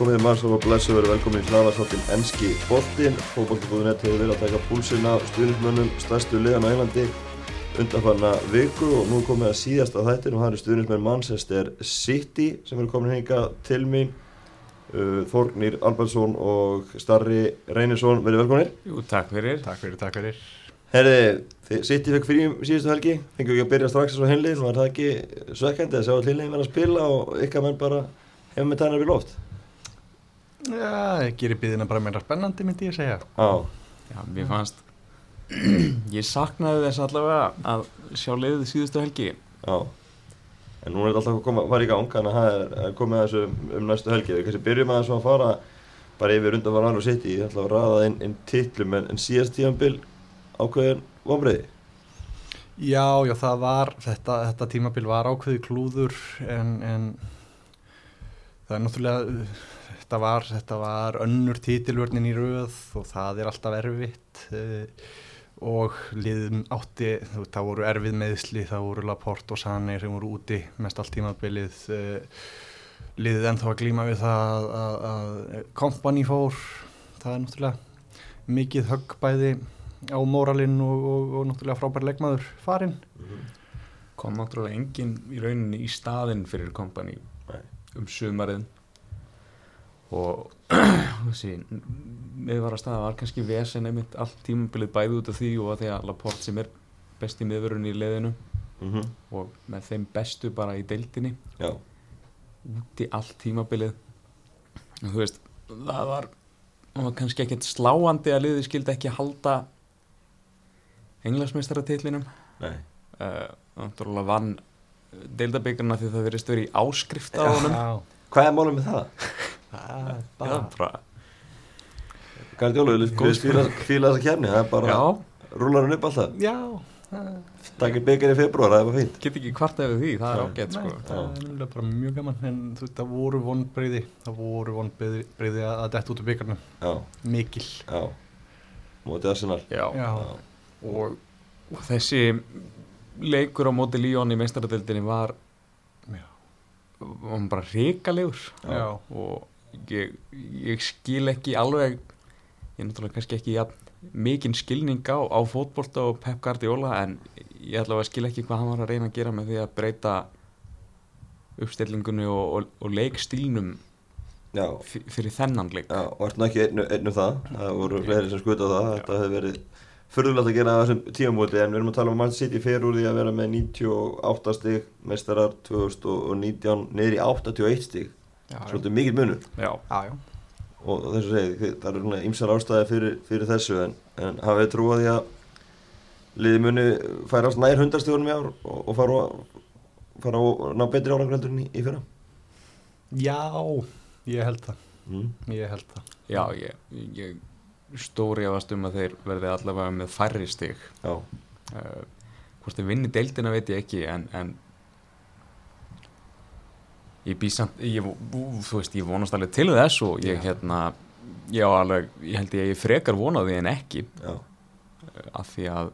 Komið maður og blessu verið velkomin í hlaðarsáttin Enski Bóltin. Fókbóltibúðunett hefur verið að taka púlsinn af stuðnismönnum stærstu liðan á Englandi undanfarna viku og nú komið að síðast á þættin og það eru stuðnismenn Manchester City sem eru komin hinga til mín. Uh, Þorgnir Albertsson og Starri Reynisson, verið velkominir. Jú, takk fyrir. Takk fyrir, takk fyrir. Herði, City fekk fyrir síðustu helgi, fengið ekki að byrja strax þessu hinliðin, var það ekki svekkandi að sjá að hinliðin verða að spila og ykkar menn bara hefur með tænar við loft? Það gerir byðina bara meira spennandi myndi ég segja. Já. Já, mér fannst, ég saknaði þess allavega að sjá leiðið síðustu helgi. Já, en nú er þetta alltaf koma, fara í gang, þannig að það er, komið að þessu um, um næstu helgi. Við kannski byrjum að þessu að fara bara yfir undan var annar City, ég ætla að ræða inn, inn titlum, en, en síðast tíðanbill ákveðin vonbreiði? Já, já, það var, þetta, þetta tímabil var ákveði klúður en, en það er náttúrulega, þetta var, þetta var önnur títilvörnin í rauð og það er alltaf erfitt uh, og liðum átti, það voru erfið meðsli, það voru Laporte og Sané sem voru úti mest allt tímabilið, uh, liðið ennþá að glíma við það að, að kompani fór, það er náttúrulega mikið höggbæði á moralinn og, og, og náttúrulega frábær leikmaður farinn. Mm -hmm. kom náttúrulega enginn í rauninni í staðinn fyrir kompani um sumarinn og þessi miðvara staða var kannski vesen einmitt allt tímabilið bæði út af því og að því að Laporte sem er besti miðvörun í leðinu mm -hmm. og með þeim bestu bara í deildinni Já. út í allt tímabilið og þú veist það var, var kannski ekkert sláandi að liði skildi ekki halda englansmeistaratitlinum Náttúrulega uh, vann deildabíkarna því það verið stöður í áskrift á honum Hvað er málum með það? það er bara Hvað djóluður? Fíla þessa kjærni, það er bara rúlar hann upp alltaf. Já. Takkir byggjar í februar, það er bara fínt. Get ekki hvart eftir því, það er ágætt sko. Það er bara mjög gaman en það voru vonbreyði það voru vonbreyði að detta út af byggarnum Mikil. Já, mótið Arsenal. Já, Já. Og, og þessi leikur á móti Líón í meistaradöldinni var var bara reykalegur og ég, ég skil ekki alveg ég er náttúrulega kannski ekki ja, mikinn skilning á, á fótbolta og Pep Guardiola en ég að skil ekki hvað hann var að reyna að gera með því að breyta uppstellingunni og, og, og leikstílnum fyrir þennan leik. Já, og ertu ekki einu, einu það? Það voru fleiri sem skuta á það. Þetta hefði verið Förðulegt að gera þessum tíamóti en við erum að tala um Man City fyrir úr því að vera með 98 stík, mestarar 2019 niður í 81 stík, svolítið mikið munur. Já, já, já. Og þess að segja, það eru ímsar ástæði fyrir, fyrir þessu en, en hafið trúið því að liði muni færast nær hundarstíðunum í ár og, og fara, fara að ná betri árangröndurinn í, í fyrra? Já, ég held það. Mm. Ég held það. Já, ég... ég stóri ávast um að þeir verði allavega með færri stig uh, hvort þeir vinni deildina veit ég ekki en, en ég bý samt ég, þú veist ég vonast alveg til þess og ég Já. hérna ég, alveg, ég held ég að ég frekar vonaði en ekki uh, af því að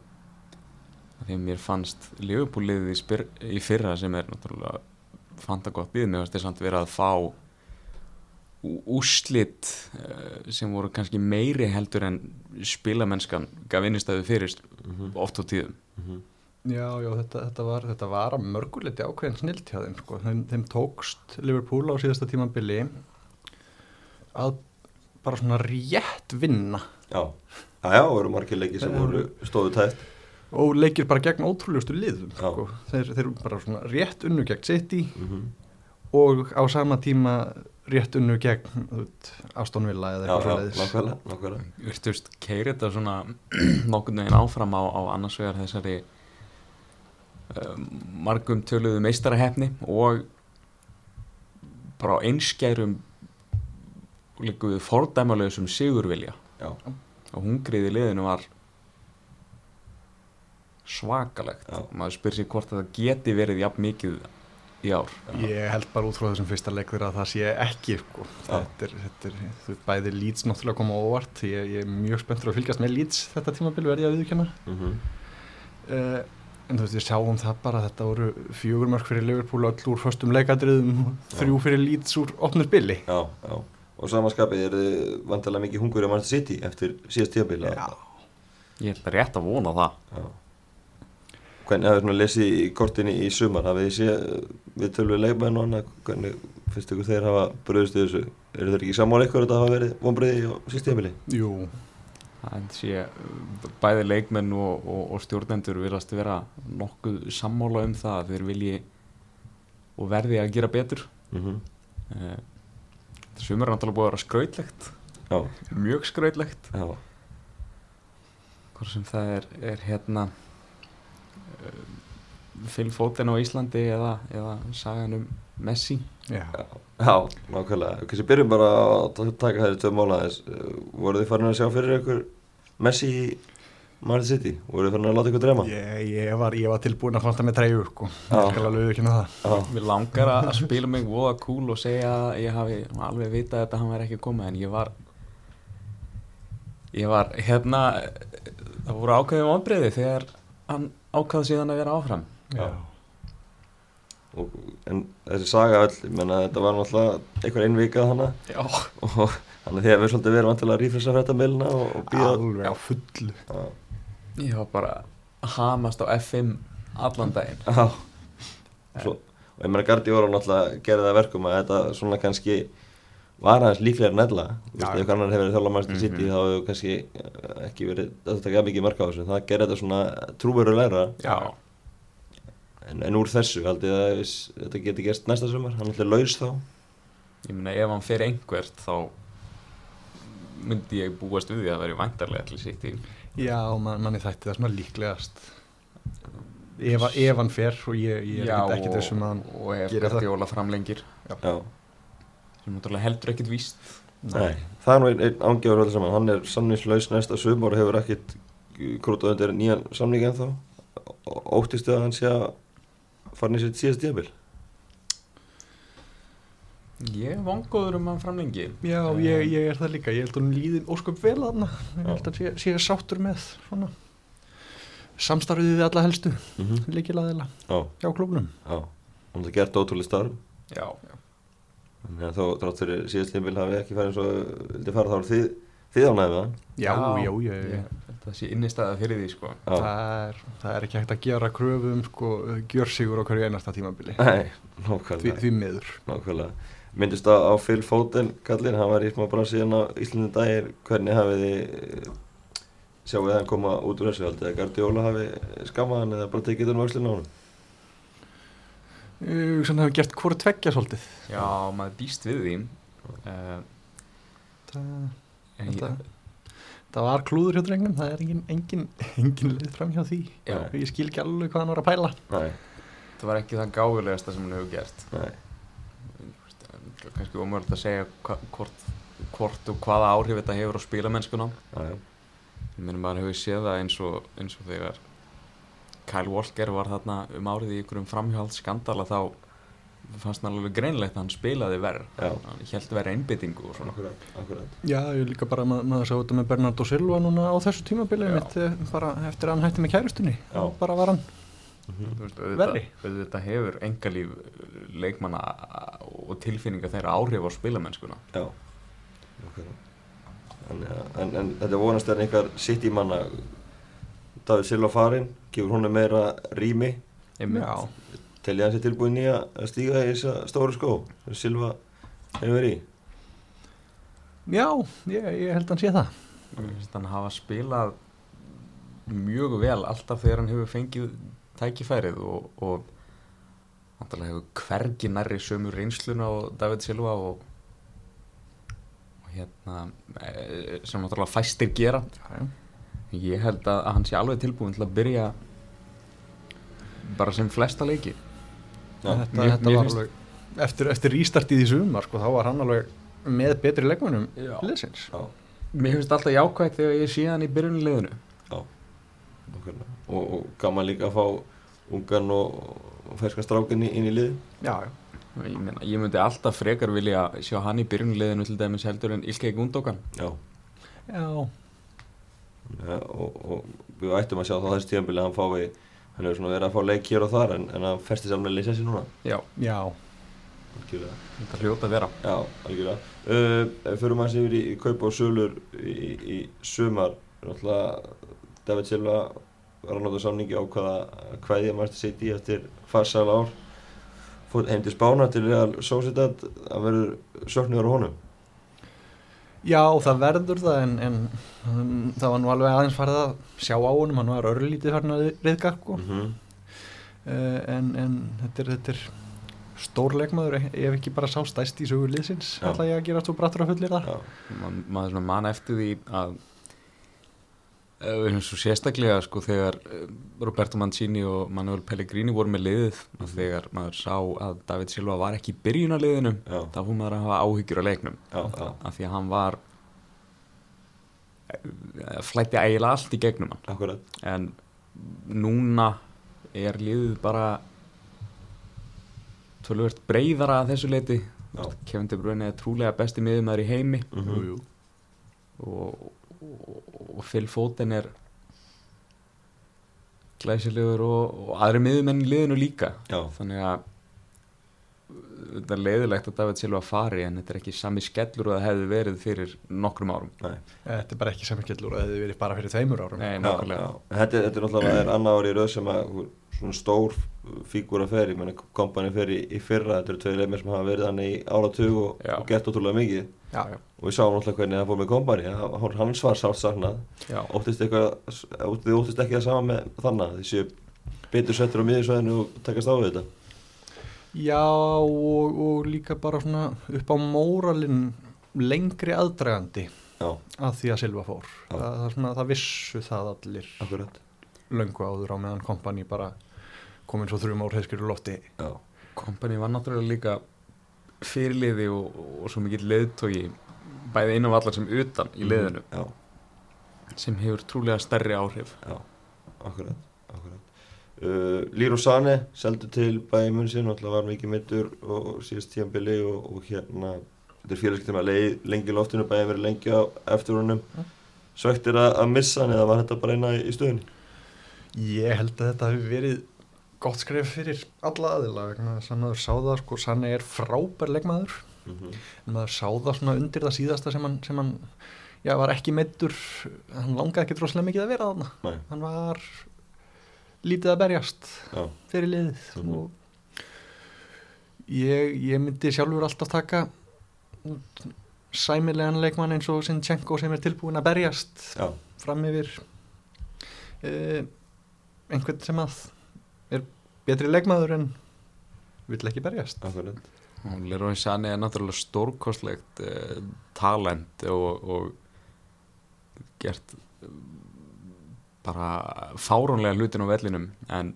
af því að mér fannst liðbúliðið í, í fyrra sem er náttúrulega fanta gott við mér fannst þess að vera að fá úslitt eh, sem voru kannski meiri heldur en spilamennskan gaf innistæðu fyrir mm -hmm. oft á tíðum mm -hmm. Já, já, þetta, þetta var, þetta var að mörguleiti ákveðin snilt hjá þeim, sko. þeim þeim tókst Liverpool á síðasta tímabili að bara svona rétt vinna Já, já, já, það voru margir leiki sem voru stóðu tætt og leikir bara gegn ótrúlegustu liðum sko. þeir, þeir bara svona rétt unnu gegn City mm -hmm. og á sama tíma rétt unnu gegn Astonvilla eða eitthvað svolítið Nákvæmlega Þú veist, keir þetta svona nokkurnu einn áfram á, á annars vegar þessari margum töluðu meistarahefni og bara á einskjærum líkuðu fordæmalöðsum sigurvilja Já. og hungriði liðinu var svakalegt Já. maður spyr sér hvort það geti verið jafn mikið í ár Ég held bara út frá þessum fyrsta leikur að það sé ekki sko. þetta er, þetta er, þú bæði Leeds náttúrulega koma óvart ég, ég er mjög spenntur að fylgjast með Leeds þetta tímabil verði að viðkjöna mm -hmm. uh, eh, en þú veist, ég sjáum það bara þetta voru fjögurmörk fyrir Liverpool öll úr förstum leikadriðum, þrjú fyrir Leeds úr opnur billi Já, já, og samanskapið er þið vantilega mikið hungur í Manchester City eftir síðast tíabili Já, Ég held að rétt að vona það. Já. Hvernig hafið svona lesið í kortinni í sumar, hafið þið séð við tölvið leikmenn og annað, hvernig finnst ykkur þeir hafa bröðust í þessu? Eru þeir ekki sammála ykkur að þetta hafa verið vonbreiði á síðast tíabili? jú, Það sé bæði leikmenn og, og, og stjórnendur viljast vera nokkuð sammála um það að þeir vilji og verði að gera betur. Mm -hmm. Eh, Sumar er náttúrulega búið að vera skrautlegt. Já, mjög skrautlegt. Hvort sem það er, er hérna uh, Phil Foden á Íslandi eða, eða sagan um Messi já. já, nákvæmlega. Kanski byrjum bara að taka þeirri tvö mála þess. Voru þið farin að sjá fyrir ykkur Messi í Manchester City? Voru þið farin að láta ykkur drema? Ég, ég, var, ég var tilbúin að fanta með treyju sko. Mér langar að spila mig voða cool og segja að ég hafi alveg vitað þetta að hann væri ekki koma en ég var ég var hérna það voru ákveðum ábreyði þegar hann ákvaði síðan að vera áfram. Og, en þessi saga öll, ég menna þetta var náttúrulega einhver einvikað hana Já, og þannig að þið hefur svolítið verið vantilega að rífresa fréttamilna og, og býða á fullu. Já, ég var bara hamast á F5 allan daginn. Svo, og ég menna Guardiola náttúrulega gerði það að verkum að þetta svona kannski var aðeins líklega en veist, Já. ef annar hefur þjálfa Manchester City Mhm. þá hefur kannski ekki verið að taka mikið marka á þessu. Það gerir þetta svona trúverulegra Já, en, en úr þessu haldið að viss- þetta geti gerst næsta sumar? Hann er alltaf laus þá? Ég meina ef hann fer einhvert þá myndi ég búast við því að vera væntarlega til sitt í. Já, man, manni þætti það svona líklegast. Ef, ef hann fer og ég, ég er ekkert ekki þessum að hann og ef. Guardiola framlengir. Já, sem náttúrulega heldur ekkert víst. Nei, það er nú einn, einn ángjafur öllu saman, hann er samningslaus næsta sumar og hefur ekkit krútað undir nýjan samning en þá óttistu að hann sé að fara í sitt síðast djabil Ég er vongóður um að hann framlengi. Já, ég, ég er það líka, ég held að hún líðin ósköp vel aðna, ég Já. held að sé, sé sáttur með svona samstarfið við alla helstu, mm -hmm. líkilaðila Já, hjá klubnum. já, hann hefði gert ótrúlega starf Já, Þannig að þó þrátt fyrir síðast tímabil hafi ekki farið eins og vildi fara þá er þið, þið með hann? Já, já, ég, ég, Það sé innistæða fyrir því sko. Já, það, er, það er ekki hægt að gera kröfu um sko, gjörsigur á hverju einasta tímabili, nei, því, nákvæmlega. Því miður. Nákvæmlega. Myndist á, á Phil Foden kallinn, hann var í smá bransiðan á Íslandin dagir hvernig hafið þið sjáuð hann koma út úr þessu? Haldið að Guardiola hafi skammað hann eða bara tekið hann vöxlinn á hann Uh, Svona hefur gert hvort tveggja svolítið. Já, maður býst við því. Uh, Þetta, það var klúður hjá drengnum, það er engin, engin, engin leið fram hjá því. Já. Ég skil ekki alveg hvað hann var að pæla. Nei, það var ekki það gáfulegasta sem hann hefur gert nei, kannski ómögulegt að segja hvort, hvort og hvaða áhrif þetta hefur á spilamennskuna já, já, ég meina maður hefur séð það eins og, eins og þegar Kyle Walker var þarna um árið í ykkurum framhjáld skandala þá fannst hann alveg greinlegt að hann spilaði verð hann held verð einbyttingu og svona akkurat, akkurat Já, ég líka bara, ma maður sá þetta með Bernardo Silva núna á þessu tímabili, mitt, eh, bara eftir að hann hætti með kærustunni. Já. Bara var hann. auðvitað, Verri. auðvitað hefur engalíf leikmanna og tilfinninga þeirra áhrif á spilamennskuna Já, akkurat en, en, en þetta vonast er einhver sitt í manna David Silva farinn, gefur honum meira rými. Já. Telja hann sér tilbúin í að stíga í þessa stóru skó sem Silva hefur verið í Já, ég, ég held að hann sé það. Finnst hann hafa spilað mjög vel alltaf þegar hann hefur fengið tækifærið og, og náttúrulega hefur hvergi nærri sömu reynsluna á David Silva og, og hérna eh, sem náttúrulega fæstir gera Já, já. ég held að, að hann sé alveg tilbúin til að byrja bara sem flesta leiki þetta, mér- þetta mér var alveg, eftir, eftir rístartið í sumar, sko, þá var hann alveg með betri liðsins. já, mér finnst alltaf jákvægt þegar ég sé hann í byrjunliðinu já nákvæmlega. og, og gaman líka að fá ungan og, og ferskan strákin í- inn í lið Já, já. ég, meina, ég myndi alltaf frekar vilja sjá hann í byrjunliðinu til dæmis heldur en Ilkei Gundogan. Já, Já, ja, og, og við ættum að sjá þá þessi tíðanbili að hann fái hann hefur svona verið að fá leik hér og þar en, en hann festi samlega lýsa sér núna já, já. algjörlega þetta hljóta að vera Já, algjörlega. Uh, fyrir maður yfir í, í kaup og sölur í, í sumar, náttúrulega David Silva var að nota samningi á hvaða hvaðið maður sitt í eftir farsal ár. Fótt heim til Spána til Real Sociedad, það verður söknuður á honum. Já, það verður það en, en um, það var nú alveg aðeins farið að sjá á honum, hann var örlítið farin að riðga sko. Mm -hmm. uh, en, en þetta er, þetta er stórleikmaður ef ekki bara sá stæst í sögur liðsins ætla ég að gera svo brattur að fullir það Já, Ma, maður svona man eftir því að eh, við erum svo sérstaklega sko þegar eh, Roberto Mancini og Manuel Pellegrini voru með liðið og þegar maður sá að David Silva var ekki í byrjunarliðinu þá fór maður að hafa áhyggjur á leiknum. Já, já, af því að hann var eh, flætti eiginlega allt í gegnum hann. Akkurat. en núna er liðið bara tölvöld breyðara að þessu leiti. Kevin De Bruyne er trúlega besti miðumæður í heimi. Mm -hmm. og, og, Phil Foden er glæsilegur og, og aðri miðumenn í liðinu líka. Já, þannig að þetta er leiðilegt að David Silva fari en þetta er ekki sami skellur og það hefði verið fyrir nokkrum árum. Nei. Þetta er bara ekki samkellur og það hefði verið bara fyrir þeimur árum. Nei, Já, nákvæmlega. já. Þetta, þetta er náttúrulega er annar ári í rauð sem að svona stór fígúra fer, ég menna kompani fer í, í fyrra, þetta eru tveir leimir sem hafa verið þannig í áratug og, og gert ótrúlega mikið. Já, já, og við sáum náttúrulega hvernig það fór með kompani hans var sátt saknað. Já. óttist eitthvað, þið óttist ekki það sama með þannig, þið séu betur settur á miðjusvæðinu og takast á við þetta? Já og, og líka bara svona upp á móralinn lengri aðdragandi Já, að því að Silva fór. Það, það, svona, það vissu það allir. Akkurat löngu áður á meðan kompani bara komin svo þrjum ár heiskir í lofti. Já, Kompany var náttúrulega líka fyrirliði og, og svo mikill leiðtógi bæði inn á vallar sem utan í liðinu. Já, sem hefur trúlega stærri áhrif. Já, akkurat, akkurat. Uh, Lýru Sane seldu til bæði mun sín, náttúrulega var mikið mittur og síðast tíambili og, og hérna, þetta er félagskiptum að leið lengi í loftinu, bæði verið lengi á eftir honum. Svektir að, að missa hann eða var þetta bara eina í, í stöðunni? Ég held að þetta hefur verið gott skref fyrir alla aðila að maður sá það sko, Sanni er frábær leikmaður. Mm -hmm. en maður sá það svona undir það síðasta sem hann, sem hann já, var ekki meittur hann langaði ekki droslega mikið að vera þarna. Nei, hann var lítið að berjast já, fyrir liðið Mhm. og ég, ég myndi sjálfur alltaf taka sæmilegan leikmann eins og Sinchenko sem er tilbúin að berjast já, fram yfir uh, einhvern sem að er betri leikmaður en vill ekki berjast Leroy Sané er náttúrulega stórkostlegt uh, talent og, og gert eh, bara fáránlega hlutin á vellinum en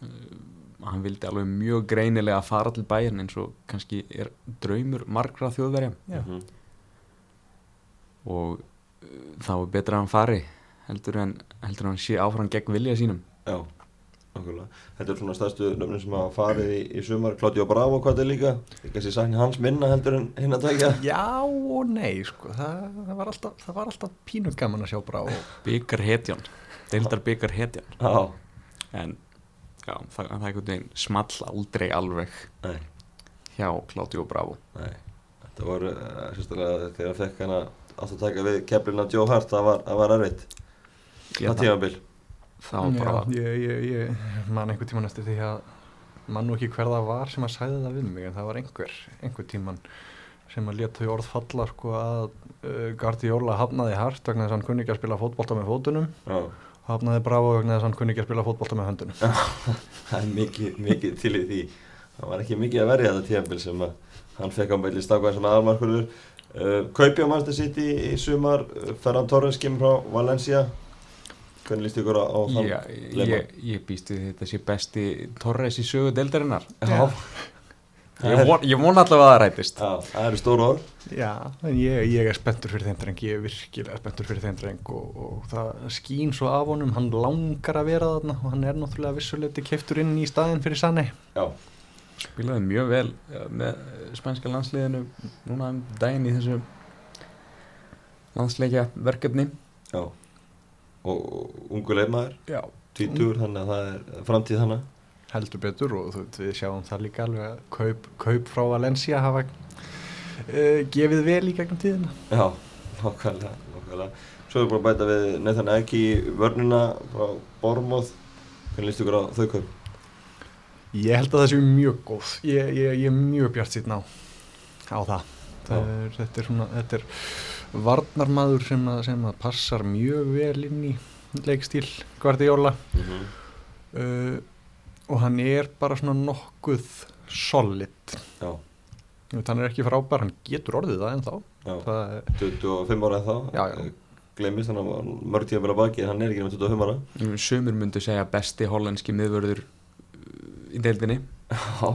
uh, hann vildi alveg mjög greinilega fara til bæinn eins og kannski er draumur margra þjóðverja Já. Mhm. og uh, þá er betra að hann fari heldur en, heldur hann sé áfram gegn vilja sínum Já, okkurlega. Þetta er svona stærstu nöfnum sem hafa farið í, í sumar. Claudio Bravo, hvað þetta er líka? Ég kannski sakni hans minna heldur en hinn að tækja. Já og nei sko, það, það, var alltaf, það var alltaf pínu gaman að sjá og byggar hetjan, deildar byggar hetjan Já, en já, það, það er einhvern veginn small aldrei alveg nei, hjá Claudio Bravo nei. Þetta var, uh, sérstaklega þegar hann fekk hana átt að taka við keflina Joe Hart, það var, það var. Ég Það tímabil. þá bara Já, ég, ég, ég man einhver tíman eftir því að man nú ekki hver það var sem að sæði það við mig en það var einhver, einhver tíman sem að leta þau orð falla sko að uh, Guardiola hafnaði hart vegna þess að hann kunni ekki að spila fótbolta með fótunum Já, hafnaði bravo vegna þess að hann kunni ekki að spila fótbolta með höndunum það er mikið, mikið til í því. Það var ekki mikið að verja þetta tímabil sem að hann fekk á meðli stakvað sem aðalmarkurður. Uh, Kaupi á Manchester City í sumar, uh, Ferran Torres kemur frá Valencia. Hvernig líst ykkur á, leikmann? ég, ég býst við þetta sé besti Torres í sögu deildarinnar. Já, ég, von, ég von allavega að það rætist. Já, það eru stóru orð. Já, en ég, ég er spenntur fyrir þeim dreng ég er virkilega spenntur fyrir þeim dreng og, og það skín svo af honum hann langar að vera þarna og hann er náttúrulega vissuleiti keiftur inn í staðin fyrir sanni Já, spilaði mjög vel ja, með spænska landsliðinu núna um daginn í þessu landsleikja verkefni já. Og, ungu leifmaður, Já, tvítur, þannig að það er framtíð þannig. heldur betur og þú, við sjáum það líka alveg að kaup, kaup frá Valencia hafa uh, gefið vel í gegnum tíðina Já, nokkvæmlega, nokkvæmlega. Svo erum við búin að bæta við Nathan Eki í vörnina frá Bormóð. Hvernig líst ykkur á þau kaup? Ég held að það séu mjög góð ég, ég, ég er mjög bjart síðan á á það, það er, þetta er svona þetta er varnarmaður sem að, sem að passar mjög vel inn í leikstíl Guardiola Mm -hmm. uh, og hann er bara svona nokkuð solid Já, hann er ekki frábær, hann getur orðið það það er, 25 ára en þá. Já, já. Gleimist hann var mörg tíma vel á baki en hann er ekki með 25 ára. Sumur myndu segja besti hollenski miðvörður uh, í deildinni Já,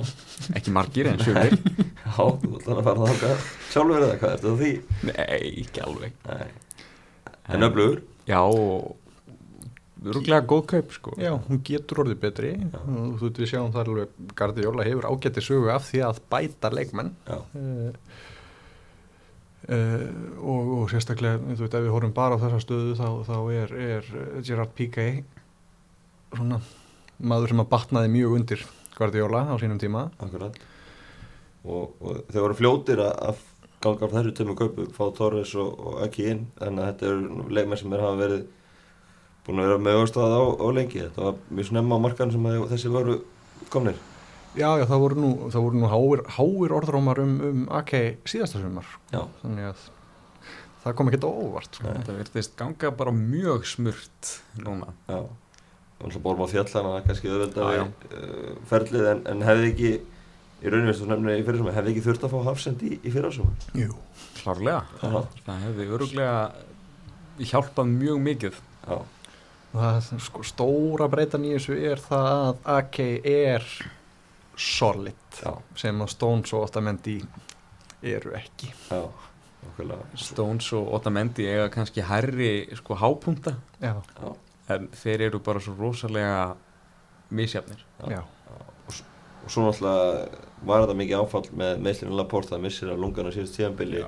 ekki margir en sumir já, þú ætlar að fara það okkar. Sjálfur eða hvað, ertu það því? Nei, ekki alveg Nei. En öflugur? Já, og rúglega góð kaup sko já, hún getur orðið betri og þú veit, við sjáum það alveg Guardiola hefur ágætti sögu af því að bæta leikmenn uh, uh, og, og sérstaklega, þú veit, ef við horfum bara á þessa stöðu þá, þá er, er Gerard Piqué svona maður sem að batnaði mjög undir Guardiola á sínum tíma akkurat. Og, og þeir voru fljótir að, að ganga af þessu tömmu kaupu, fá Torres og, og ekki inn. Þannig að þetta eru leikmenn sem er hafa verið búin að vera með auðvastað á, á lengi. Þetta var mjög snemma á markan sem þessi voru komnir. Já, já, það voru nú, það voru nú háir, háir orðrómar um, um AK síðasta sumar Já, þannig að það kom ekki óvart sko. Þetta virtist ganga bara mjög smurt núna já. Þannig að bórum á fjall, þannig að það er kannski auðvitað Já, uh, ferlið en, en hefði ekki, í rauninu veist þú nefnir í fyrirsumar, hefði ekki þurft að fá hafsend í, í fyrirsumar? Jú. Klárlega, Já. það hefði öruglega hjálpað mjög mikið. Já, Og það sko, stóra breytan í þessu er það að AK er solid já, sem að Stones og Otamendi eru ekki. Já. Stones og Otamendi eiga kannski hærri sko hápunta en þeir eru bara svo rosalega misjafnir. Já, og svo náttúrulega var þetta mikið áfall með meðslinu Laporte að missir að lungana síðust tíðanbili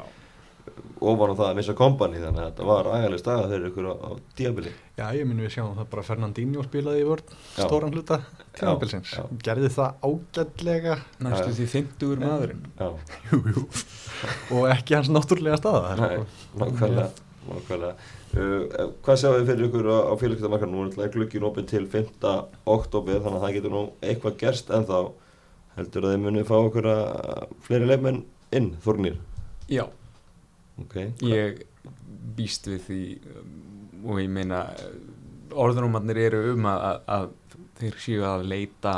ofan á það að missa kompani þannig að þetta var ægileg staða fyrir ykkur á, á tíðanbili. já, ég minn við sjáum það bara Fernandinho spilaði í vörn Já. stóran hluta tímabilsins já. gerði það ágætlega næstu því 50 maðurinn Já, jú, jú. og ekki hans náttúrulega staða nei, nákvæmlega, nákvæmlega. Uh, hvað sjáum við fyrir ykkur á, á félagsgetamarkanum? Nú er glukkin opið til 5. oktober þannig að það getur nú eitthvað gerst en þá heldur að þið munið fá okkur að fleiri leifmenn inn, Þorgnir. Já, Ok, ég býst við því um, og ég meina orðunumarnir eru um að, að, að þeir séu að leita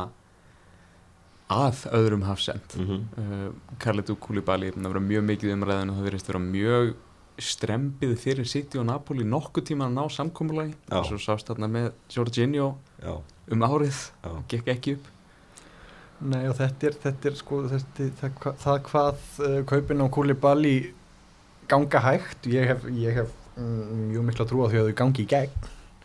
að öðrum hafsend mm -hmm. uh, Karletu Kúlibali það verður mjög mikið umræðin og það verðist vera mjög strempið fyrir City og Napoli nokkuð tíma að ná samkomulagi Já. og svo sást þarna með Jorginho já, um árið gekk ekki upp Nei og þetta er, þetta er sko þetta, það, það, hvað uh, kaupin á Koulibaly ganga hægt ég hef, ég hef mm, mjög mikla trú á því að þau gangi í gegn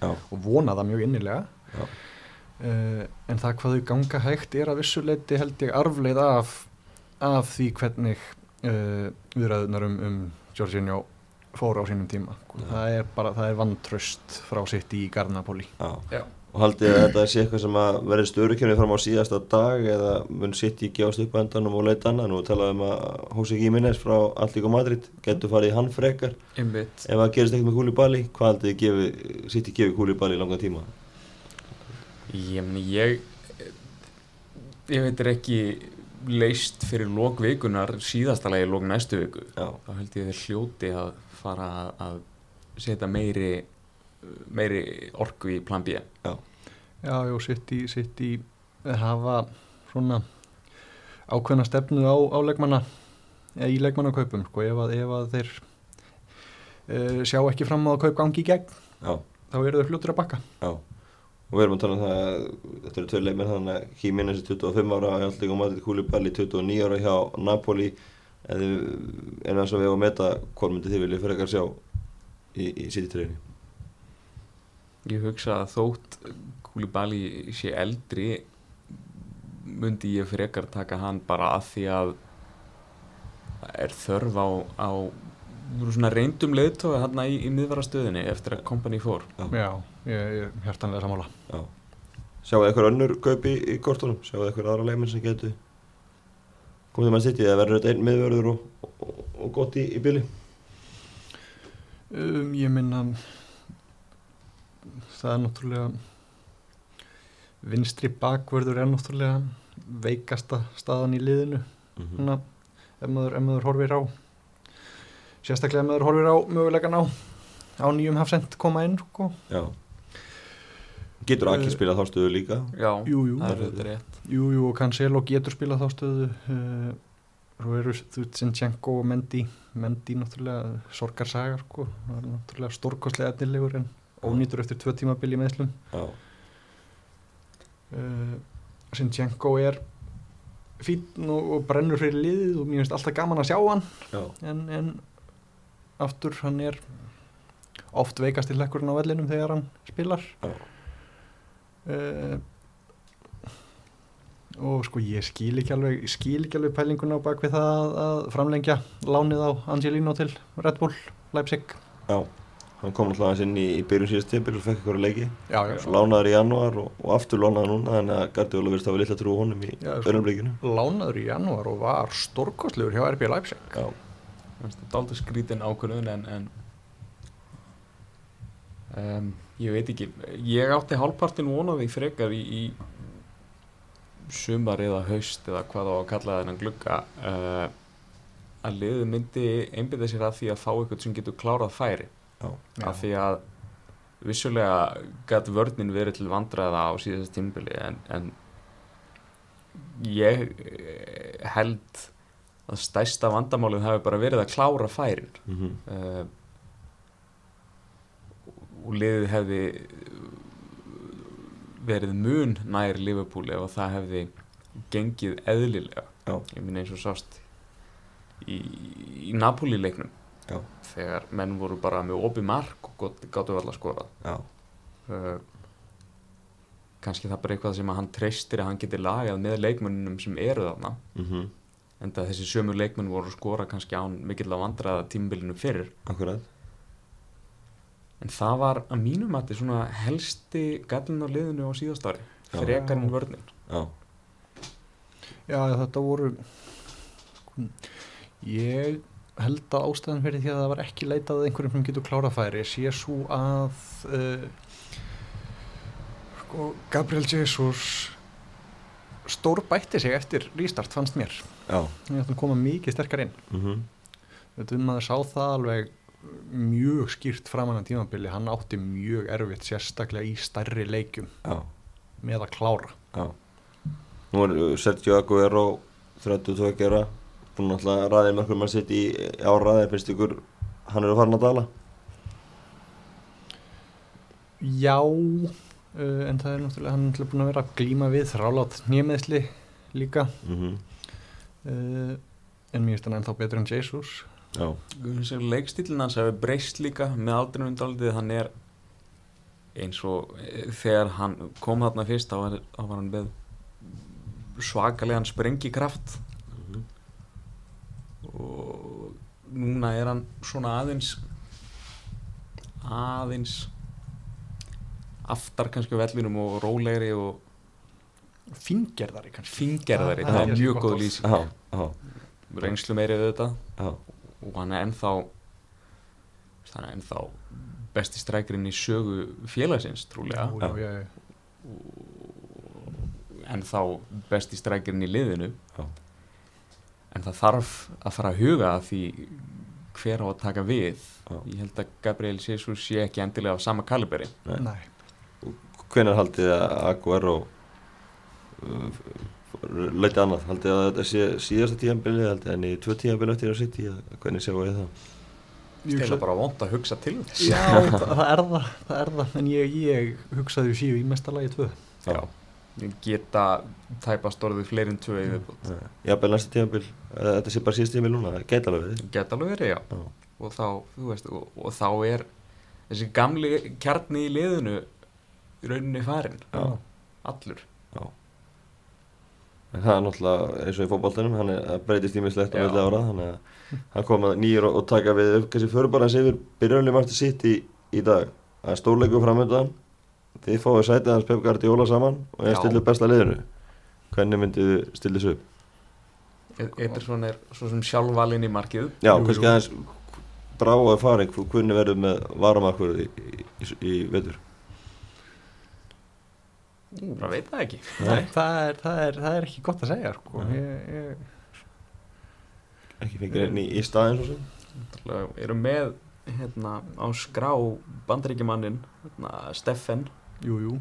já, og vona það mjög innilega Já. uh, en það hvað þau ganga hægt er að vissuleiti held ég arfleið af, af því hvernig uh, viðræðunar um, um Jorginho fóru á sínum tíma Já. það er bara, það er vantraust frá sitt í Garnapoli já. Og haldið að þetta sé eitthvað sem að verði störukjörni fram á síðasta dag eða mun sitt í gefast upp á endanum og leita annað. Nú talaðum að Hósi Gíminez frá Allík Madrid getur farið í hann frekar einmitt ef það gerist eitthvað með Kúlibali. Hvað haldið sitt í gefi Kúlibali í langan tíma? ég, ég ég veit ekki leist fyrir lók vikunar síðasta lagi lók næstu viku Já, þá held ég þeir hljóti að fara að- að setja meiri meiri orku í plan B Já, já, sitt í, sitt í hafa svona ákveðna stefnu á, á leikmanna eða í leikmannakaupum sko, ef, að, ef að þeir uh, sjá ekki fram á að kaup gangi í gegn já, þá eru þeir fljóttir að bakka já. Og við erum að tala um það að þetta eru tveir leikmenn þannig að Gíminez er 25 ára hjá Allík Madrid, Kúlibali 29 ára hjá Napoli. En eins og við hefum að meta hvort myndið þið viljið frekar sjá í, í treyni? Ég hugsa að þótt Kúlibali sé eldri myndi ég frekar taka hann bara að því að það er þörf á, á svona reyndum leiðtói hann í, í miðvarastöðinni eftir að kompani fór Já, ég, ég hjartanlega samála Já. Sjáu þið eitthvað önnur kaup í, í kortunum? Sjáu þið eitthvað aðra leikmenn sem getur komið mann sitt eða verður þetta einn miðvörður og, og, og gott í, í bíli? Um, ég minna það er náttúrulega vinstri bakvörður er náttúrulega veikasta staðan í liðinu Mm svona, ef maður, ef maður horfir á sérstaklega ef maður horfir á mögulegan á á nýjum hafsend koma inn sko. Já. Getur Aki Eh, spilað þá stöðu líka? Já, jú, jú, það er þetta rétt jú, jú og Cancelo getur spilað þá stöðu uh, svo eru þú veist Sinchenko og Mendy Mendy náttúrulega sorgarsagar sko. er náttúrulega stórkostlega efnilegur en ónýtur eftir tvö tímabil í meðslum uh, Sinchenko er fín og, og brennur fyrir liðið og mér finnst alltaf gaman að sjá hann. En, en aftur hann er oft veikast til lekkurinn á vellinum þegar hann spilar. Uh, og sko ég skil ekki alveg skil ekki alveg pælinguna á bakvið það að, að framlengja lánið á Angelino til Red Bull, Leipzig. Já. Hann kom alltaf aðeins inn í, í byrjun síðast tímpil og fekk eitthvað leiki. já, já, Lánaður í janúar og, og aftur lánaður núna þannig að Guardiola verðist að hafa litla trú á honum í Já, sko. lánaður í janúar og var stórkostlegur hjá RB Leipzig er aldrei skrítin ákvörðun en, en um, ég veit ekki ég átti hálfpartin vonaði frekar í, í sumar eða haust eða hvað á að kalla þennan glugga uh, að liðu myndi einbyrða sér að því að fá eitthvað sem getur klárað færi. Af því að vissulega gæti vörnin verið til vandræða á síðast tímbili en, en ég eh, held að stærsta vandamálið hafi bara verið að klára færin. Mm -hmm. uh, og liðið hefði verið mun nær Liverpool ef að það hefði gengið eðlilega. Já. ég minn eins og sást í, í Napoli leiknum Já. þegar menn voru bara með opi mark og gátu allar skorað Já. uh, kannski það bara eitthvað sem að hann treystir að hann geti lagað með leikmönnum sem eru þarna Mm en það þessi sömu leikmenn voru að skora kannski án mikill að vandraða tímbilinu fyrir Akkurat. en það var að mínum að þetta svona helsti gallin á liðinu á síðast ári Já. frekar en vörnin Já. Já, þetta voru ég held að ástæðan fyrir því að það var ekki leitað að einhverjum sem getur klára færi sé svo að uh, sko, Gabriel Jesus stór bætti sig eftir restart fannst mér Já. ég ætti að koma mikið sterkar inn Mm þetta um að sá það alveg mjög skýrt framan að tímabili hann átti mjög erfitt sérstaklega í stærri leikjum Já. með að klára Já. Nú er uh, Sergio Aguero 32 gera búinn alltaf að ræðið mörgum að sitt í áraðið finnst ykkur hann eru farin að dala Já, uh, en það er náttúrulega, hann er náttúrulega búin að vera að glíma við þrálátt nýjameðsli líka, mm -hmm. uh, en mér finnst hann ennþá betur en Jesus. Já, leikstílinn hans hefur breyst líka með aldrinum daldið hann er eins og eh, þegar hann kom þarna fyrst þá var, hann með svakalegan sprengikraft Mhm. Og núna er hann svona aðeins aðeins aftar kannski á vellinum og rólegri og Fingerðari kannski. fingerðari, Það- það er mjög góð lýsing. Já, já, reynslu meiri auðvitað. Og hann er ennþá hann er ennþá besti strækirinn í sögu félagsins trúlega. Já, já, já, ennþá besti strækirinn í liðinu. Já. En það þarf að fara að huga að því hver á að taka við Já. ég held að Gabriel Jesus sé ekki endilega á sama kaliberi. Hvenær haldið þið að Aguero uh, leiti annað? Haldið þið að þetta sé síðasta tíðanbilið haldið en í tvö tíðanbilið eftir að sitt í hvernig séu við það? Stila bara vond að hugsa til Já, það, er það, það er það, en ég, ég hugsaði síu í mesta lagi tvö. Já. Geta tæpast orðið fleiri en tvö í viðbútt Jafnvel næsta tíðanbil, þetta sé bara síðast tíðanbil núna, gæti alveg við geta alveg verið, já. Já. og þá, veist, og, og þá er þessi gamli kjarni í liðinu í rauninni farin Já. allur. En það er náttúrulega eins og í fótboltanum, hann breytist ímislegt á milli ára, þannig að hann kom að nýjur og, og taka við kannski fyrir bara hans yfir byrjunlega margt sitt í, í dag. Er stórleiku framöndan, þið fáið sætið hans Pep Guardiola saman og ég Já. stillu besta liðinu. Hvernig myndið þið stilla þessu upp? Ederson er svo sem sjálfvalinn í markið. Já, kannski aðeins brá að fara hvernig verður með varamarkur í, í, í, vetur? Ég bara veit það ekki. Nei, það, er, það, er, það er ekki gott að segja sko. Ég, ég, ekki fengið einn í, í staðin svo sem? Náttúrulega Eru með hérna, á skrá bandaríkjumannin hérna, Steffen Jú, jú.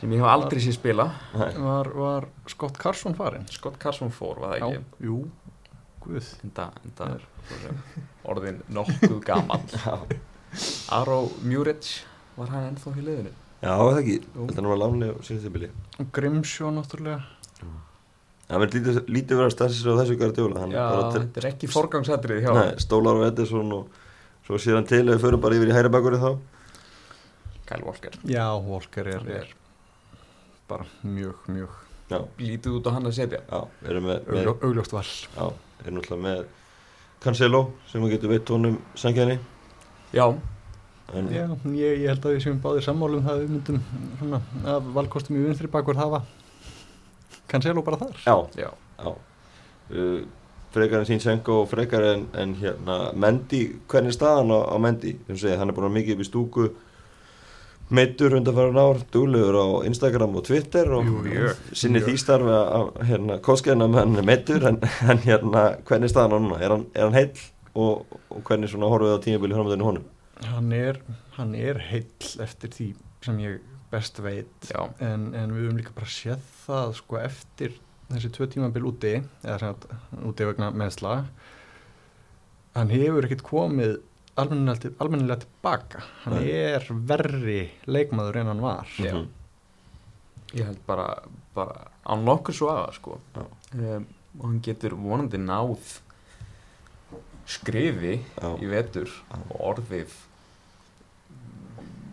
Sem ég hef aldrei séð spila. Var, var Scott Carson farin? Scott Carson fór, var það ekki? Jú. Guð. Enda, enda orðin nokkuð gaman. Já, Aró Mjuric var hann ennþá í liðinu? Já það ekki, þetta er nú að láni og síðan Og Grimsjó náttúrulega. Það verður lítið, lítið verið að stæðsir á þessu hann Já, þetta er ekki forgangsatrið hjá Nei, Stólar og Ederson og svo sér hann til að við förum bara yfir í hæri bakuri þá Kyle Walker. Já, Walker er, er bara mjög, mjög Já, lítið út á hann að setja. Já, við erum með, með augljó, augljóst val. Já, erum náttúrulega með Cancelo sem við getum veitt honum sangjarni Já, en Já, ég, ég held að við séum báðir sammálum það að við myndum svona að valkostum í vinstri bakur hafa Cancelo bara þar. Já, já, já. Uh, frekar en Sinchenko og frekar en, en hérna Mendy, hvernig er staðan á, á Mendy? Ég segi, hann er búin að mikið upp í stúku meittur undanfæran ár duglegur á Instagram og Twitter og Jú, jú. sinni Mjög. því starfi að hérna, kostgæðina með hann er meittur en, en hérna, hvernig er staðan á núna er hann, er hann heill og, og hvernig svona horfið á tímabili hjónumöndinu honum hann er, hann er heill eftir því sem ég best veit en, en við höfum líka bara séð það sko eftir þessi tvö tímabil úti eða sem að úti vegna meðsla hann hefur ekkert komið almennilega, til, almennilega tilbaka hann Nei. er verri leikmaður en hann var Já. Mhm. ég held bara, bara á nokkur svo aða sko um, og hann getur vonandi náð skrifi Já. í vetur Já. og orðið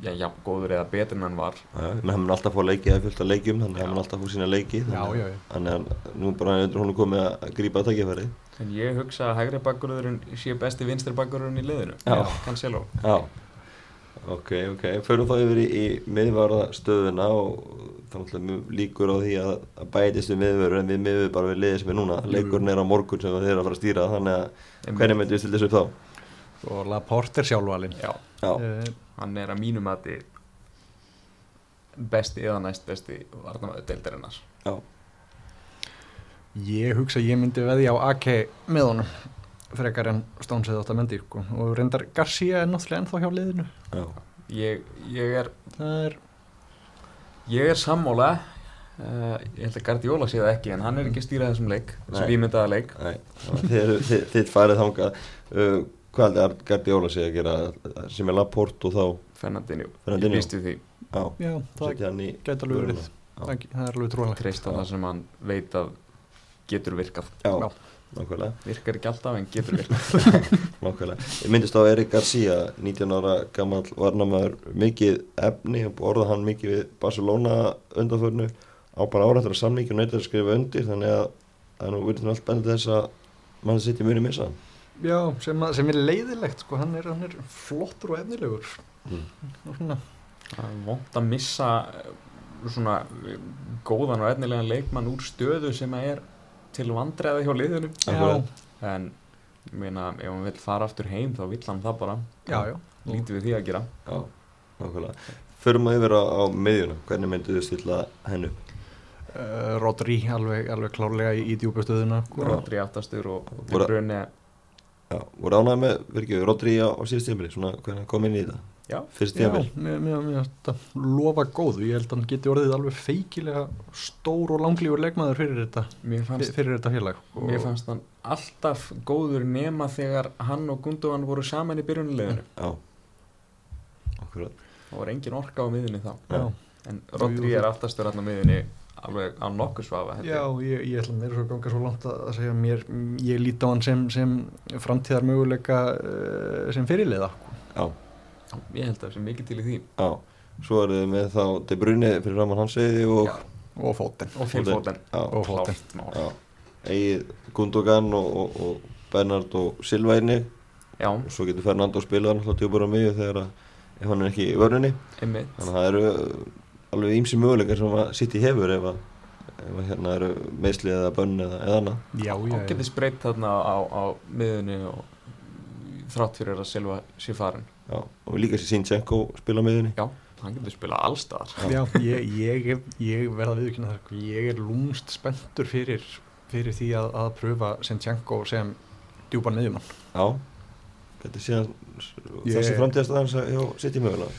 já, já, góður eða betur en hann var Já, menn hann mun alltaf fá leiki eða fullt af leikjum þannig að hann mun alltaf fá sína leiki já, já, já. þannig að nú bara er hún komið að grípa að tækifæri en ég hugsa að hægri bakkurðurinn sé besti vinstri bakkurðurinn í liðinu. Já. Cancelo. Já, ok, ok. Förum þá yfir í, í miðvarða stöðuna og þannig að líkur á því að, að bætist við miðvörur en við miðvörur bara við liðið sem er núna. Leikurinn er á morgun sem þeir eru að fara að stýra þannig að hvernig myndið við stilla þessu upp þá? Og Laporte er sjálfvalinn. Já, Já, uh, hann er að mínu mati besti eða næst besti varnamöðu deildarinnar. Já, ég hugsa að ég myndi veðja á AK með honum frekar en Stones eða 8 mendi sko. og reyndar Garcia er náttúrulega ennþá hjá liðinu. Já, ég, ég er það er Ég er sammála. Uh, Ég held að Guardiola sé það ekki En hann er ekki að stýra þessum leik Þessum ímyndaða leik. Þið farið þangað. Uh, Hvað heldur að Guardiola sé að gera? Sem er Laporte og þá? Fernandinho. Ég býst við því. Já, já, það setja hann í gæti alveg verið. það, er alveg trúanlegt það sem hann veit að getur virkað Já, Já. nákvæmlega Virkar ekki alltaf en getur virkað Nákvæmlega. Ég myndist á Erik Garcia, 19 ára gammal varnamæður, mikið efni og orða hann mikið við Barcelona undanförnu á bara árættur að samningi og neytar að skrifa undir þannig að það er nú virðum allt bennið þess að mann sitt í mjög missa hann. já, sem, að, sem er leiðilegt sko. hann, er, hann er flottur og efnilegur Mm. og svona Það er vont að missa eh, svona góðan og efnilegan leikmann úr stöðu sem að er til vandræða hjá liðinu Akkurat. En ég meina, ef hann vill fara aftur heim þá vill hann það bara já, já, Lítið við því að gera Já, nákvæmlega. Förum að yfir á, á miðjuna, hvernig myndið þið stilla hennu? Uh, Rodri alveg, alveg klárlega í, í djúbustöðuna sko. Rodri aftastur og, og Bruyne Já, voru ánægði með, verður ekki, Rodri á, á síðust tímili, svona hvernig kom inn í þetta? Já, Já, mér, mér, mér lofa góðu. Ég held að hann geti orðið alveg feikilega stór og langlífur leikmaður fyrir þetta mér fannst, fyrir þetta félag. og, mér fannst hann alltaf góður nema þegar hann og Gundogan voru saman í byrjunarleginu Já, akkurat. Það var engin orka á miðunni þá. Já, En Rodri er aftastur hann á miðunni alveg á nokkuð svafa já ég, ég ætla mér svo að ganga svo langt að að segja mér, ég líti á hann sem, sem framtíðar möguleika uh, sem fyrirliða. Já, Ég held að það sé mikið til í því. Já. Svo er þið með þá De Bruyne fyrir Raman Hanseiði og Já. og fótinn Og Phil Já. Og. Já, eigið Gundogan og, og, og Bernard og Silva einnig Já, og svo getur Fernando spilað náttúrulega tjópar á miðju þegar að ef hann er ekki í vörnunni einmitt. Þannig að það eru alveg ímsi möguleikar sem að City hefur ef að, ef að hérna eru meðsli eða bönn eða, eða annað. Já, já, ágæti spreytt þarna á, á miðunni og þrátt fyrir að Silva sé farin Já, og líka sér Sinchenko spila miðunni já, hann getur spilað allstaðar já, ég, ég, ég verða að viðkynna það, sko, ég er lúmst spenntur fyrir, fyrir því að, að pröfa Sinchenko sem djúpan miðjumann. Já, getur síðan Ég- þessi framtíðastæðans hjá City mögulega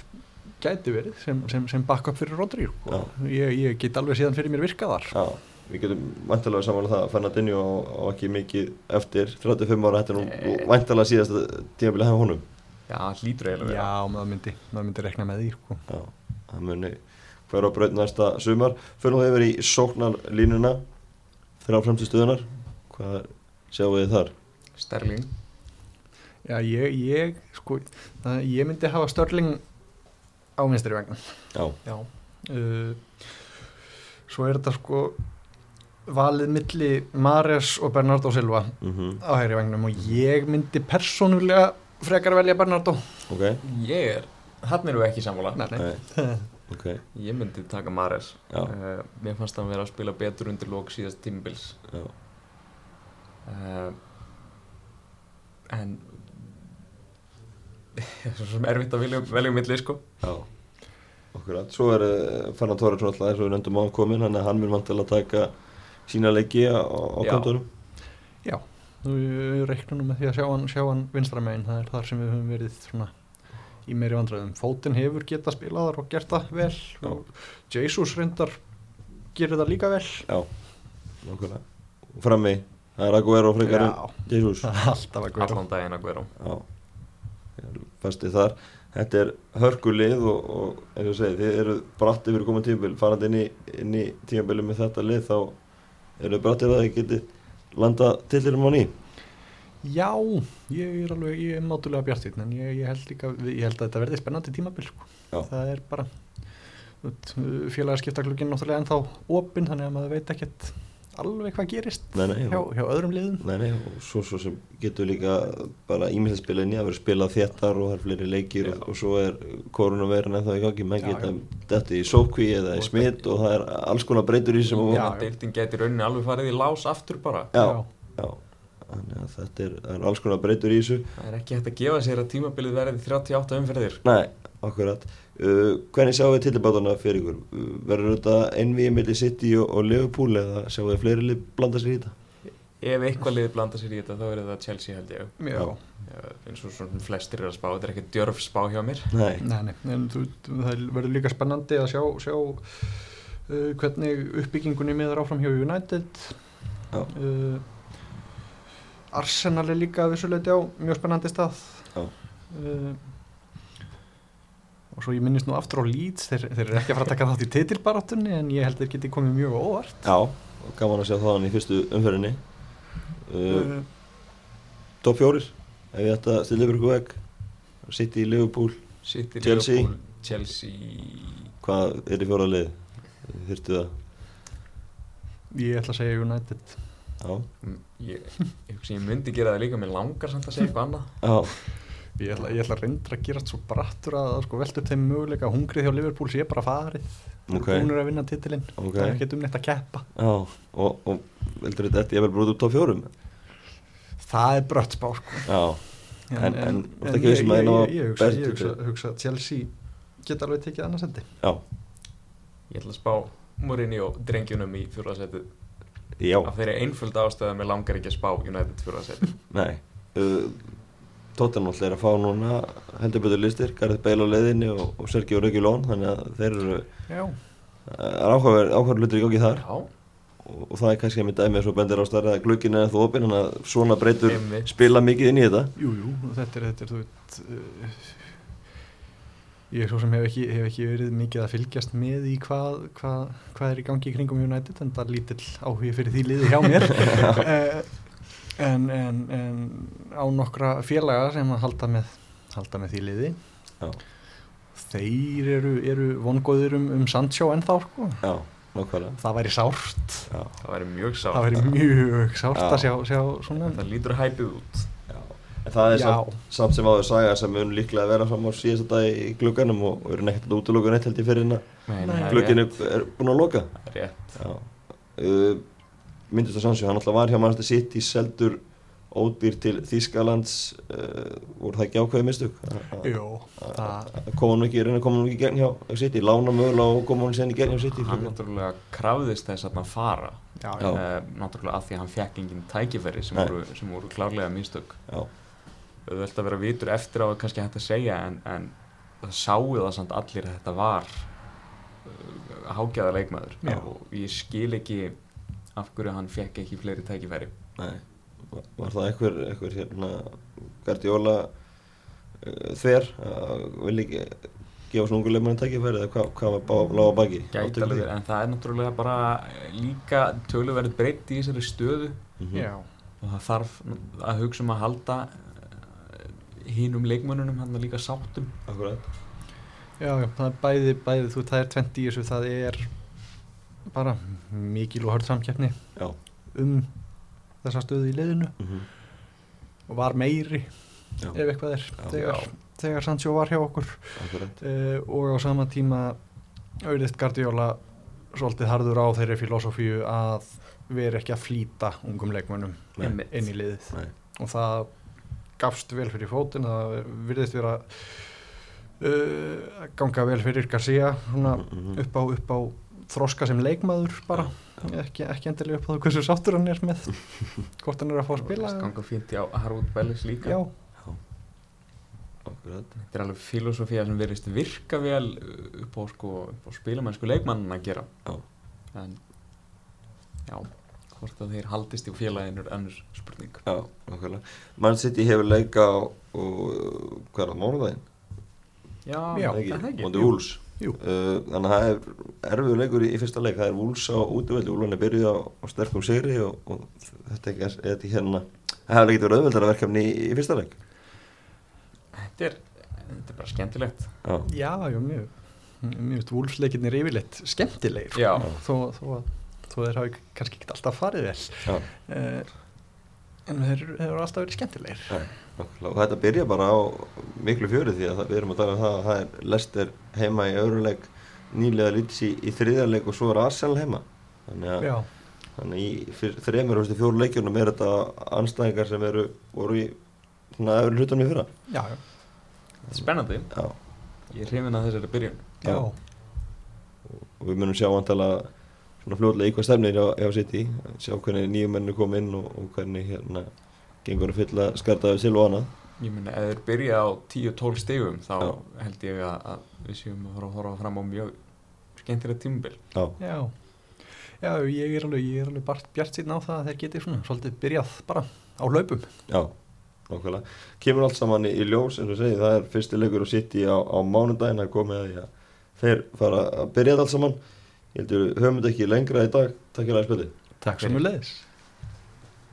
Gæti verið sem, sem, sem backup fyrir Rodrigo. Já. Ég, ég get alveg síðan fyrir mér virkað þar. Já, við getum væntalega samanlega það að Fernandinho á, á ekki mikið eftir 35 ára, þetta er nú Nei. væntalega síðasta tímabilið hefur honum já, hlýtur eiginlega Já, maður myndi, maður myndi rekna með því. Sko. Já, það muni hverja á braut næsta sumar fyrir nú yfir í sóknarlínuna þrjá fremstu stöðunar hvað sjáum við þar? Sterling Já, ég, ég, sko, það, ég myndi hafa Störling á vinstri vegna. Já, Já. Uh, svo er þetta sko valið milli Mares og Bernardo Silva mhm, á hægri vegnum og ég myndi persónulega frekar velja Bernardo. ok, ég er, hann við ekki sammála. Nei, nei. Nei. ok, ég myndi taka Mares já, uh, mér fannst hann vera að spila betur undir lók síðast tímubils já, uh, en það er svo erfitt að velja, velja milli sko. Já, okkur að, svo er uh, Fernan Torresson alltaf eins og við nefndum á komin, hann, hann mun vantilega að taka sína leiki á, á Já. kontorum. Já, við reiknum með því að sjá hann, sjá hann vinstra megin, það er þar sem við höfum verið svona í meiri vandræðum. Fótinn hefur getað spilaðar og gert það vel Já. og Jesus reyndar gerir það líka vel. Já, að, frammi, það er Aguero frekar Jesus. það er alltaf guða. allan daginn að vera Já, fastið þar Þetta er hörkulið og, og eins og segi, þið eru bratt yfir komað tímabil farandi inn í, inn í tímabili með þetta lið þá eru yfir að þið getið landa tillirum á ný Já, ég er alveg, ég er mátulega bjartinn en ég, ég held líka, ég held að þetta verði spennandi tímabil sko. Það er bara félagaskiptaklugin náttúrulega ennþá opinn þannig að maður veit ekkert alveg hvað gerist Nei, nei, hjá, hjá öðrum liðum. Nei, nei, og svo, svo sem getur líka bara ímyndið spila inn í að vera spilað þéttar og það er fleiri leikir og, Já. og svo er ennþá í gangi. Menn Já, geta já. þetta í sókví eða í smitt og það er alls konar breytur í sem og, Já, deildin geti rauninni alveg farið í lás aftur bara. Já, já, þannig að þetta er, það er alls konar breytur í þessu. Það er ekki hægt að gefa sér að tímabilið verði 38 umferðir. Nei, akkurat. uh, Hvernig sjáum við tillibátana fyrir ykkur? Verður þetta einvið milli City og, og Liverpool eða sjáum við fleiri lið blanda sér í þetta? ef eitthvað lið blanda sér í þetta þá er það Chelsea held ég Já, Já, eins og svona flestir er að spá þetta er ekki djörf spá hjá mér Nei, nei, nei, en þú, það verður líka spennandi að sjá, sjá uh, hvernig uppbyggingunni miður áfram hjá United. Já. Uh, Arsenal er líka vissuleiti á mjög spennandi stað. Já. Uh, og svo ég minnist nú aftur á Leeds, þeir, þeir eru ekki að fara að taka þátt í titilbaráttunni en ég held þeir geti komið mjög á óvart. já, og gaman að sjá það hann í fyrstu umferðinni uh, Uh, Top 4 Ef ég ætta að stila ykkur ykkur veg City, Liverpool, City, Chelsea. Liverpool, Chelsea hvað er í fjóra lið? Þyrftu það? ég ætla að segja United. Já, Mm, ég, ég, ég myndi gera það líka mér langar samt að segja eitthvað annað já, Ég ætla, ég ætla að reynda að gerast svo brattur að sko, velta upp þeim möguleika. Hungrið hjá Liverpool sé bara farið. Hún er að vinna titilinn. ok. Það er ekki um neitt að keppa. Já, og, og veldur þetta eftir ég vel brúið út top 4 Það er brött spá sko. Já, En- en ég, viss um að ég, ég, ég, hugsa, ég hugsa, hugsa að Chelsea geta alveg tekið annars endi. já, ég ætla að spá Mourinho drengjunum í fjórðarsætið já, af þeirri einföld ástæða mér langar ekki að spá United fjórðarsætið nei. Uh, Tottenham alltaf er að fá núna heldur betur listir, Gareth Bale á leiðinni og, og Sergio Reguilón, þannig að þeir eru er áhugaverð áhugaverð hlutur í gangi þar já, og, og það er kannski að með dæmi svo bendir á starra að glugginn er þú opinn, þannig að svona breytur Einmitt. spila mikið inn í þetta Jú, jú, þetta er, þetta er, þú veit, uh, ég er svo sem hef ekki, hef ekki verið mikið að fylgjast með í hvað, hvað, hvað er í gangi í kringum United, en það er lítill áhugi fyrir því liði hjá mér. en, en, en á nokkra félaga sem að halda með, halda með því liði. Já. Þeir eru, eru vongóðir um, um Sancho ennþá, sko. Já, nokkvæmlega Það væri sárt. Já, það væri mjög sátt Það væri mjög sárt Já. að sjá, sjá svona. það lítur hæpið út já En það er samt, samt sem áður saga sem mun líklega að vera fram á síðasta dag í glugganum og, eru nekkert að útlöku neitt held ég fyrir hérna það er er, búin að loka rétt. Já uh, Myndist að sannsjó, hann alltaf var hjá Manchester City seldur ódýr til Þýskalands uh, voru það ekki ákveðið það, koma hann ekki, reyna að koma hann ekki í gegn hjá City, lána mögulega og koma hann sen í gegn hjá City Hann náttúrulega krafðist þess að hann fara. Já, Já. uh, náttúrulega af því að hann fekk engin tækifæri sem voru, sem voru klárlega mistök. Já, auðvelt að vera vitur eftir á að kannski hægt að segja en, en það sáu það samt allir að þetta var uh, hágæða leikmaður. Já. og ég skil ekki af hverju hann fekk ekki fleiri tækifæri. Nei. Var, það einhver, einhver hérna Guardiola uh, þver að vilja ekki gefa svona ungu leikmann tækifæri eða hvað, hvað var bá, lága baki? Verið, en það er náttúrulega bara líka töluverð breytt í þessari stöðu. Mm já, og það þarf að hugsa um að halda hínum leikmönnunum hann líka sáttum. Akkurat. Já, það er bæði, bæði þú, það er 20 í þessu, það er bara mikil og hörð samkeppni Já um þessa stöðu í liðinu mm og var meiri Já, ef eitthvað er Já. þegar, þegar Sancho var hjá okkur uh, og á sama tíma auðvitað Guardiola svolítið harður á þeirri filosófíu að vera ekki að flýta ungum leikmönnum. Einmitt. inn í liðið Nei. og það gafst vel fyrir fótinn það virðist vera uh, ganga vel fyrir Garcia svona Mhm. upp á, upp á þroska sem leikmaður bara. Ekki, ekki endilega upp á það hversu sáttur hann er með. Hvort hann er að fá að spila Það ganga fínt á Harwood Bellis líka. Já, Akkurat Þetta er alveg filosófía sem verðist virka vel upp á, sko, upp á spilamennsku leikmannin að gera. Já. en já, hvort að þeir haldist í félaginu er önnur spurning. Já, okkurlega Man City hefur leika á og, hvað er það, mánuðaginn? Já, Já, það er ekki Móndi Wolves Jú. Uh, Þannig að það er erfiður leikur í, í fyrsta leik. Það er Wolves á útvöldi Úlvan er byrjuð á, á sterkum sigri og, og þetta er ekki, þetta er hérna Það hefur ekki verið auðveldara verkefni í, í fyrsta leik. Þetta er, þetta er bara skemmtilegt. Já, já, já, mjög. Mjög vúlfsleikirnir yfirleitt skemmtilegir. Já. þó, þó, að, þó þeir hafi kannski ekki alltaf farið vel. Já, uh, en þeir eru alltaf verið skemmtilegir. Nei, Og þetta byrja bara á miklu fjöri því að það, við erum að tala um það að það er Lester heima í öðru leik nýlega lítið í, í þriðja leik og svo er Arsenal heima. Þannig að já, Þannig í fyr- þremur og fjóru leikjunum er þetta anstæðingar sem eru, voru í svona öðru hlutunum í fyrra. já, já, Þetta er spennandi, Já. ég er hrifin að þessari byrjun. Já. Og við munum sjá antala svona fljóðlega í hvað stefnir hjá, City, sjá hvernig nýjum mennu kom inn og, og hvernig hérna gengur að fylla skartaði til og annað. Ég meina, ef þeir byrja á 10-12 stigum þá Já. held ég að, að við séum að fara að horfa fram á mjög skemmtilegt tímubil Já, Já, já ég er alveg, ég er alveg bara bjart síðan á það að þeir geti svona svolítið byrjað bara á hlaupum. já, nákvæmlega. Kemur allt saman í, í ljós, eins og segi, það er fyrsti leikur á City á, á mánudaginn að komið að þeir fara að byrja þetta allt saman. Ég heldur, höfum þetta ekki lengra í dag. Takk fyrir að spilið. Takk sem við leiðis.